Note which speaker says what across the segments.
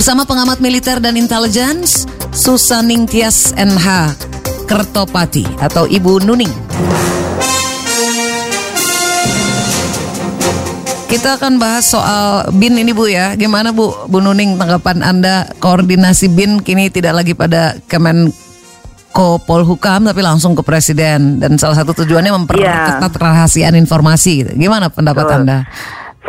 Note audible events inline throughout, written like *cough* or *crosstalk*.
Speaker 1: Bersama pengamat militer dan intelligence, Susaning Tias NH Kertopati atau Ibu Nuning. Kita akan bahas soal BIN ini Bu ya. Gimana Bu, Bu Nuning tanggapan Anda koordinasi BIN kini tidak lagi pada Kemenko Polhukam tapi langsung ke Presiden dan salah satu tujuannya memperketat ya. rahasiaan informasi. Gitu. Gimana pendapat Betul. Anda?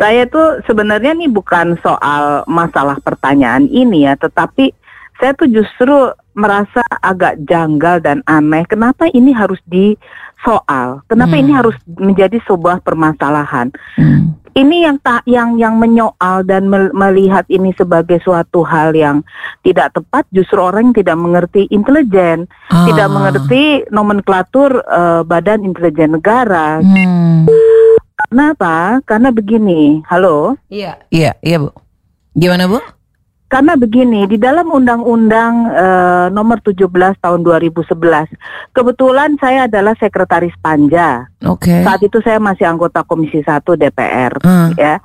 Speaker 2: Saya tuh sebenarnya nih bukan soal masalah pertanyaan ini ya, tetapi saya tuh justru merasa agak janggal dan aneh. Kenapa ini harus disoal? Kenapa hmm. ini harus menjadi sebuah permasalahan? Hmm ini yang tak yang yang menyoal dan melihat ini sebagai suatu hal yang tidak tepat justru orang yang tidak mengerti intelijen, ah. tidak mengerti nomenklatur uh, Badan Intelijen Negara. Hmm. Kenapa? Karena begini. Halo?
Speaker 1: Iya. Iya, iya, Bu. Gimana, Bu?
Speaker 2: Karena begini, di dalam Undang-Undang uh, Nomor 17 Tahun 2011, kebetulan saya adalah Sekretaris Panja. Oke. Okay. Saat itu saya masih anggota Komisi 1 DPR, hmm. ya.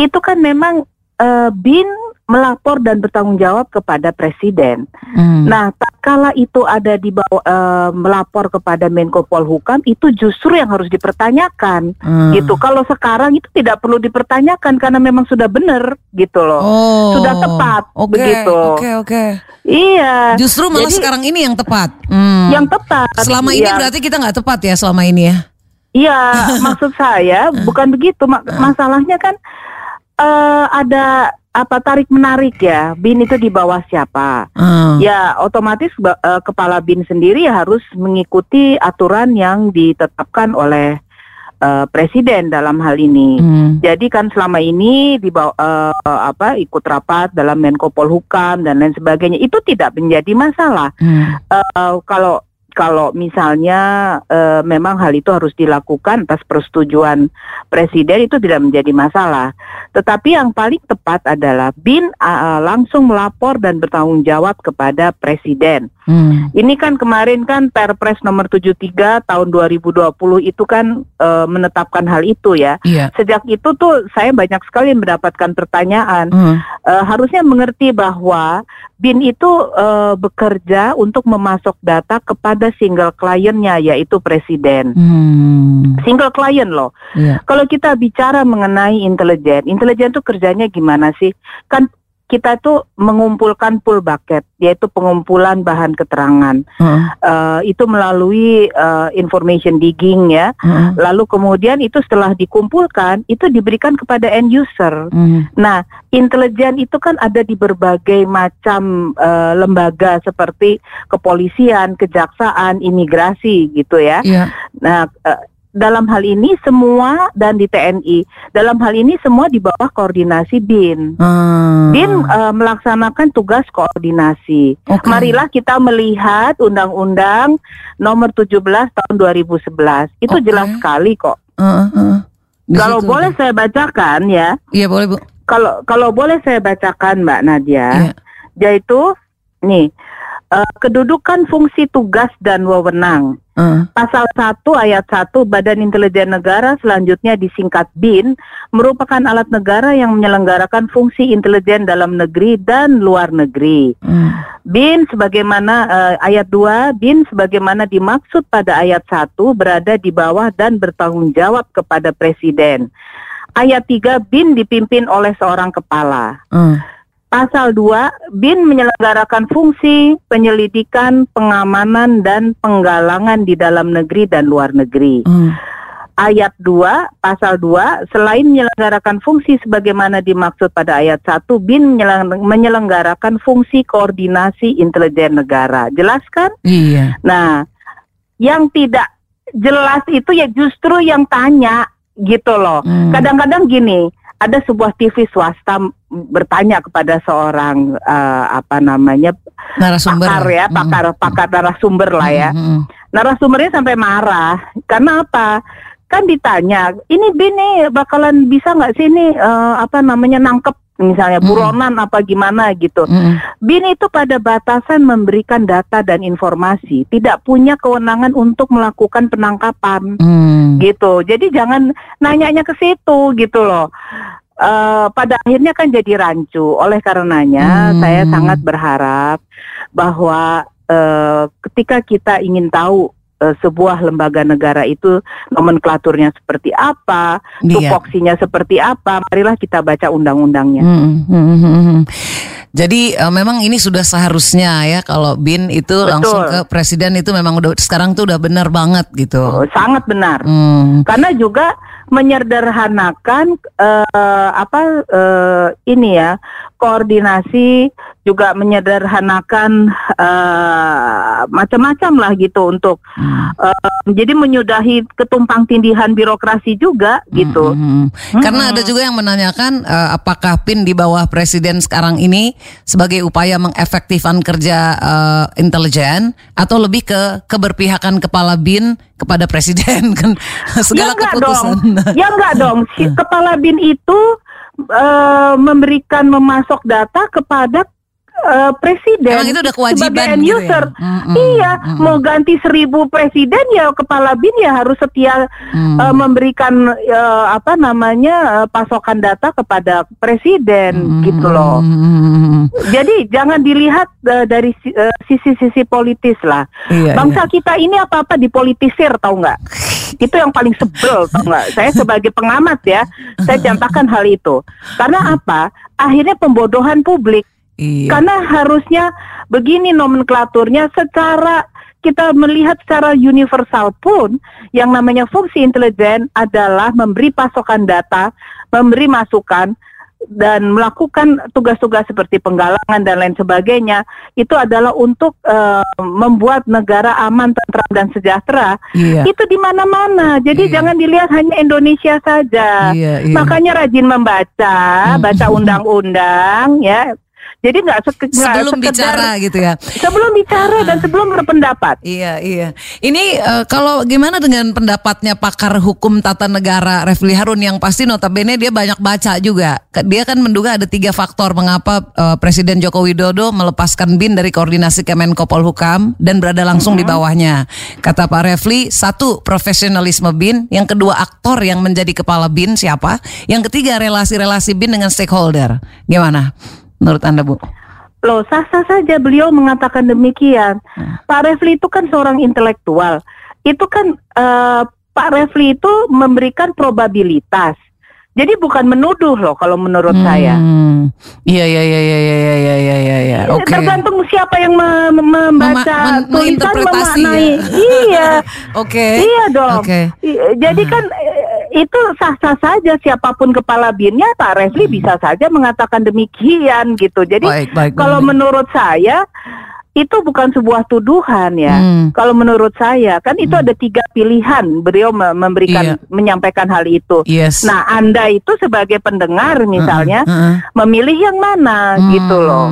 Speaker 2: Itu kan memang uh, BIN melapor dan bertanggung jawab kepada presiden. Hmm. Nah, tak kala itu ada di bawah uh, melapor kepada Menko Polhukam itu justru yang harus dipertanyakan. Hmm. Gitu. Kalau sekarang itu tidak perlu dipertanyakan karena memang sudah benar gitu loh. Oh. Sudah tepat okay. begitu.
Speaker 1: Oke, okay, oke. Okay.
Speaker 2: Iya.
Speaker 1: Justru malah Jadi, sekarang ini yang tepat.
Speaker 2: Hmm. Yang tepat.
Speaker 1: Selama ini iya. berarti kita nggak tepat ya selama ini ya.
Speaker 2: Iya, maksud saya *laughs* bukan begitu. Masalahnya kan uh, ada apa tarik menarik ya bin itu di bawah siapa hmm. ya otomatis uh, kepala bin sendiri harus mengikuti aturan yang ditetapkan oleh uh, presiden dalam hal ini hmm. jadi kan selama ini di bawah uh, apa ikut rapat dalam Menko Polhukam dan lain sebagainya itu tidak menjadi masalah hmm. uh, kalau kalau misalnya e, memang hal itu harus dilakukan atas persetujuan presiden itu tidak menjadi masalah. Tetapi yang paling tepat adalah BIN uh, langsung melapor dan bertanggung jawab kepada presiden. Hmm. Ini kan kemarin kan Perpres nomor 73 tahun 2020 itu kan uh, menetapkan hal itu ya. Yeah. Sejak itu tuh saya banyak sekali mendapatkan pertanyaan. Hmm. Uh, harusnya mengerti bahwa BIN itu uh, bekerja untuk memasok data kepada single kliennya yaitu presiden. Hmm. Single klien loh. Yeah. Kalau kita bicara mengenai intelijen, intelijen tuh kerjanya gimana sih? Kan kita tuh mengumpulkan pool bucket, yaitu pengumpulan bahan keterangan. Hmm. Uh, itu melalui uh, information digging ya. Hmm. Lalu kemudian itu setelah dikumpulkan, itu diberikan kepada end user. Hmm. Nah, intelijen itu kan ada di berbagai macam uh, lembaga seperti kepolisian, kejaksaan, imigrasi gitu ya. Yeah. Nah. Uh, dalam hal ini semua dan di TNI dalam hal ini semua di bawah koordinasi BIN. Hmm. BIN uh, melaksanakan tugas koordinasi. Okay. Marilah kita melihat Undang-Undang Nomor 17 Tahun 2011 itu okay. jelas sekali kok. Uh, uh. Kalau situ. boleh saya bacakan ya.
Speaker 1: Iya boleh bu.
Speaker 2: Kalau kalau boleh saya bacakan Mbak Nadia, yeah. yaitu nih uh, kedudukan fungsi tugas dan wewenang. Uh. Pasal 1 ayat 1 Badan Intelijen Negara selanjutnya disingkat BIN merupakan alat negara yang menyelenggarakan fungsi intelijen dalam negeri dan luar negeri. Uh. BIN sebagaimana uh, ayat 2 BIN sebagaimana dimaksud pada ayat 1 berada di bawah dan bertanggung jawab kepada presiden. Ayat 3 BIN dipimpin oleh seorang kepala. Uh. Pasal 2, BIN menyelenggarakan fungsi penyelidikan, pengamanan, dan penggalangan di dalam negeri dan luar negeri. Hmm. Ayat 2, pasal 2, selain menyelenggarakan fungsi sebagaimana dimaksud pada ayat 1, BIN menyelenggarakan fungsi koordinasi intelijen negara. Jelas kan?
Speaker 1: Iya.
Speaker 2: Nah, yang tidak jelas itu ya justru yang tanya gitu loh. Hmm. Kadang-kadang hmm. gini, ada sebuah TV swasta bertanya kepada seorang uh, apa namanya
Speaker 1: narasumber
Speaker 2: pakar ya pakar mm. pakar narasumber lah ya mm-hmm. narasumbernya sampai marah karena apa kan ditanya ini bini bakalan bisa nggak sih ini uh, apa namanya nangkep misalnya buronan mm. apa gimana gitu. Mm. BIN itu pada batasan memberikan data dan informasi, tidak punya kewenangan untuk melakukan penangkapan. Mm. Gitu. Jadi jangan nanyanya ke situ gitu loh. uh, pada akhirnya kan jadi rancu. Oleh karenanya hmm. saya sangat berharap bahwa uh, ketika kita ingin tahu uh, sebuah lembaga negara itu nomenklaturnya seperti apa, yeah. tupoksinya seperti apa, marilah kita baca undang-undangnya. Hmm, hmm, hmm,
Speaker 1: hmm, hmm. Jadi uh, memang ini sudah seharusnya ya kalau bin itu Betul. langsung ke presiden itu memang udah sekarang tuh udah benar banget gitu. Oh,
Speaker 2: sangat benar. Hmm. Karena juga menyederhanakan uh, apa uh, ini ya koordinasi juga menyederhanakan uh, macam-macam lah gitu untuk hmm. uh, jadi menyudahi ketumpang tindihan birokrasi juga gitu. Hmm, hmm,
Speaker 1: hmm. Karena ada juga yang menanyakan uh, apakah PIN di bawah presiden sekarang ini sebagai upaya mengefektifkan kerja uh, intelijen atau lebih ke keberpihakan kepala BIN kepada presiden *laughs* kan segala ya keputusan.
Speaker 2: Dong. Ya enggak dong. Si *laughs* kepala BIN itu uh, memberikan memasok data kepada uh, presiden
Speaker 1: Emang itu udah kewajiban
Speaker 2: sebagai end gitu user. Ya? Mm -mm, iya, mm -mm. mau ganti seribu presiden ya kepala bin ya harus setia mm. uh, memberikan uh, apa namanya uh, pasokan data kepada presiden mm. gitu loh. Mm. Jadi jangan dilihat uh, dari sisi-sisi uh, politis lah. Iya, Bangsa iya. kita ini apa-apa dipolitisir tau nggak? itu yang paling sebel tau nggak? Saya sebagai pengamat ya, saya contohkan hal itu. Karena apa? Akhirnya pembodohan publik Iya. Karena harusnya begini nomenklaturnya secara kita melihat secara universal pun yang namanya fungsi intelijen adalah memberi pasokan data, memberi masukan dan melakukan tugas-tugas seperti penggalangan dan lain sebagainya itu adalah untuk uh, membuat negara aman, tentram dan sejahtera. Iya. Itu di mana-mana. Jadi iya. jangan dilihat hanya Indonesia saja. Iya, iya. Makanya rajin membaca, baca undang-undang ya jadi nggak
Speaker 1: sebelum bicara gitu ya.
Speaker 2: Sebelum bicara dan sebelum berpendapat.
Speaker 1: Iya iya. Ini uh, kalau gimana dengan pendapatnya pakar hukum tata negara Refli Harun yang pasti notabene dia banyak baca juga. Dia kan menduga ada tiga faktor mengapa uh, Presiden Joko Widodo melepaskan BIN dari koordinasi Kemenko Polhukam dan berada langsung mm -hmm. di bawahnya. Kata Pak Refli, satu profesionalisme BIN, yang kedua aktor yang menjadi kepala BIN siapa, yang ketiga relasi-relasi BIN dengan stakeholder. Gimana? Menurut Anda, Bu?
Speaker 2: Loh, sah-sah saja beliau mengatakan demikian. Hmm. Pak Refli itu kan seorang intelektual. Itu kan uh, Pak Refli itu memberikan probabilitas. Jadi bukan menuduh loh kalau menurut hmm. saya.
Speaker 1: Iya iya iya iya iya iya iya iya iya. Ya.
Speaker 2: Oke. Okay. Tergantung siapa yang membaca Mema tulisan memaknai. Ya? Iya. *laughs*
Speaker 1: Oke. Okay.
Speaker 2: Iya dong. Okay. Jadi hmm. kan itu sah-sah saja siapa pun kepala binnya Pak Refli hmm. bisa saja mengatakan demikian gitu. Jadi baik, baik, kalau baik. menurut saya itu bukan sebuah tuduhan ya. Hmm. Kalau menurut saya kan itu hmm. ada tiga pilihan beliau memberikan iya. menyampaikan hal itu. Yes. Nah anda itu sebagai pendengar misalnya uh, uh, uh. memilih yang mana hmm. gitu loh.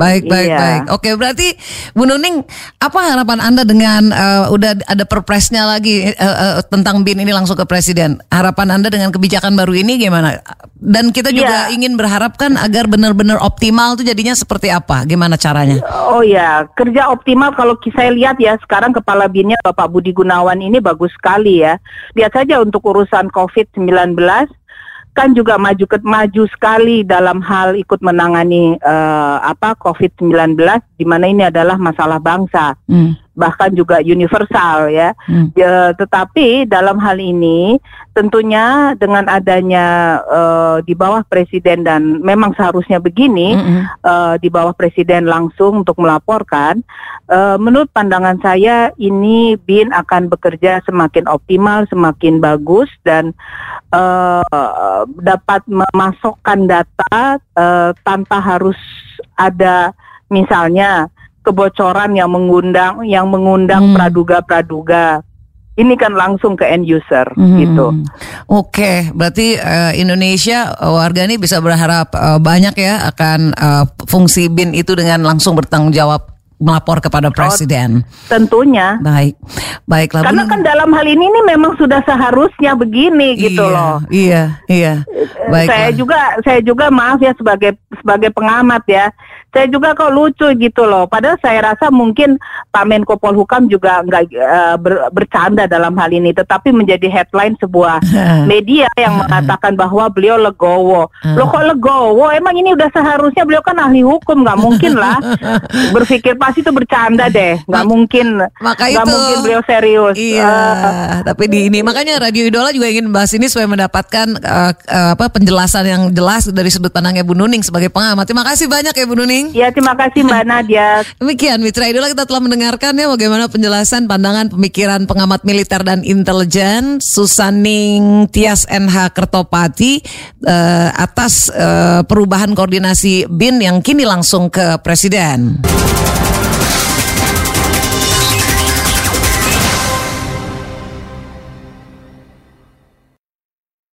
Speaker 1: Baik baik iya. baik. Oke berarti Bu Nuning apa harapan anda dengan uh, udah ada perpresnya lagi uh, uh, tentang bin ini langsung ke presiden. Harapan anda dengan kebijakan baru ini gimana? Dan kita juga yeah. ingin berharapkan agar benar-benar optimal tuh jadinya seperti apa? Gimana caranya?
Speaker 2: Oh ya kerja optimal kalau saya lihat ya sekarang kepala binnya Bapak Budi Gunawan ini bagus sekali ya. Lihat saja untuk urusan COVID-19 kan juga maju ke, maju sekali dalam hal ikut menangani uh, apa COVID-19 di mana ini adalah masalah bangsa. Hmm bahkan juga universal ya. Hmm. ya. Tetapi dalam hal ini tentunya dengan adanya uh, di bawah presiden dan memang seharusnya begini hmm. uh, di bawah presiden langsung untuk melaporkan. Uh, menurut pandangan saya ini BIN akan bekerja semakin optimal, semakin bagus dan uh, dapat memasukkan data uh, tanpa harus ada misalnya kebocoran yang mengundang yang mengundang hmm. praduga-praduga. Ini kan langsung ke end user hmm. gitu.
Speaker 1: Oke, okay, berarti uh, Indonesia uh, warga ini bisa berharap uh, banyak ya akan uh, fungsi BIN itu dengan langsung bertanggung jawab melapor kepada oh, presiden.
Speaker 2: Oh, tentunya.
Speaker 1: Baik, baiklah.
Speaker 2: Karena kan dalam hal ini ini memang sudah seharusnya begini gitu
Speaker 1: iya,
Speaker 2: loh.
Speaker 1: Iya, iya.
Speaker 2: Baiklah. Saya juga, saya juga maaf ya sebagai sebagai pengamat ya saya juga kok lucu gitu loh. Padahal saya rasa mungkin Pak Menko Polhukam juga nggak uh, ber, bercanda dalam hal ini, tetapi menjadi headline sebuah *laughs* media yang mengatakan bahwa beliau legowo. Loh kok legowo? Emang ini udah seharusnya beliau kan ahli hukum, nggak mungkin lah *laughs* berpikir pasti itu bercanda deh, nggak mungkin.
Speaker 1: Maka itu.
Speaker 2: mungkin beliau serius.
Speaker 1: Iya. Uh, tapi di ini makanya Radio Idola juga ingin bahas ini supaya mendapatkan uh, uh, apa penjelasan yang jelas dari sudut pandangnya Bu Nuning sebagai pengamat. Terima kasih banyak ya Bu Nuning.
Speaker 2: Ya terima kasih Mbak *laughs* Nadia.
Speaker 1: Demikian Mitra Idola kita telah mendengarkan ya bagaimana penjelasan pandangan pemikiran pengamat militer dan intelijen Susaning Tias NH Kertopati uh, atas uh, perubahan koordinasi BIN yang kini langsung ke Presiden.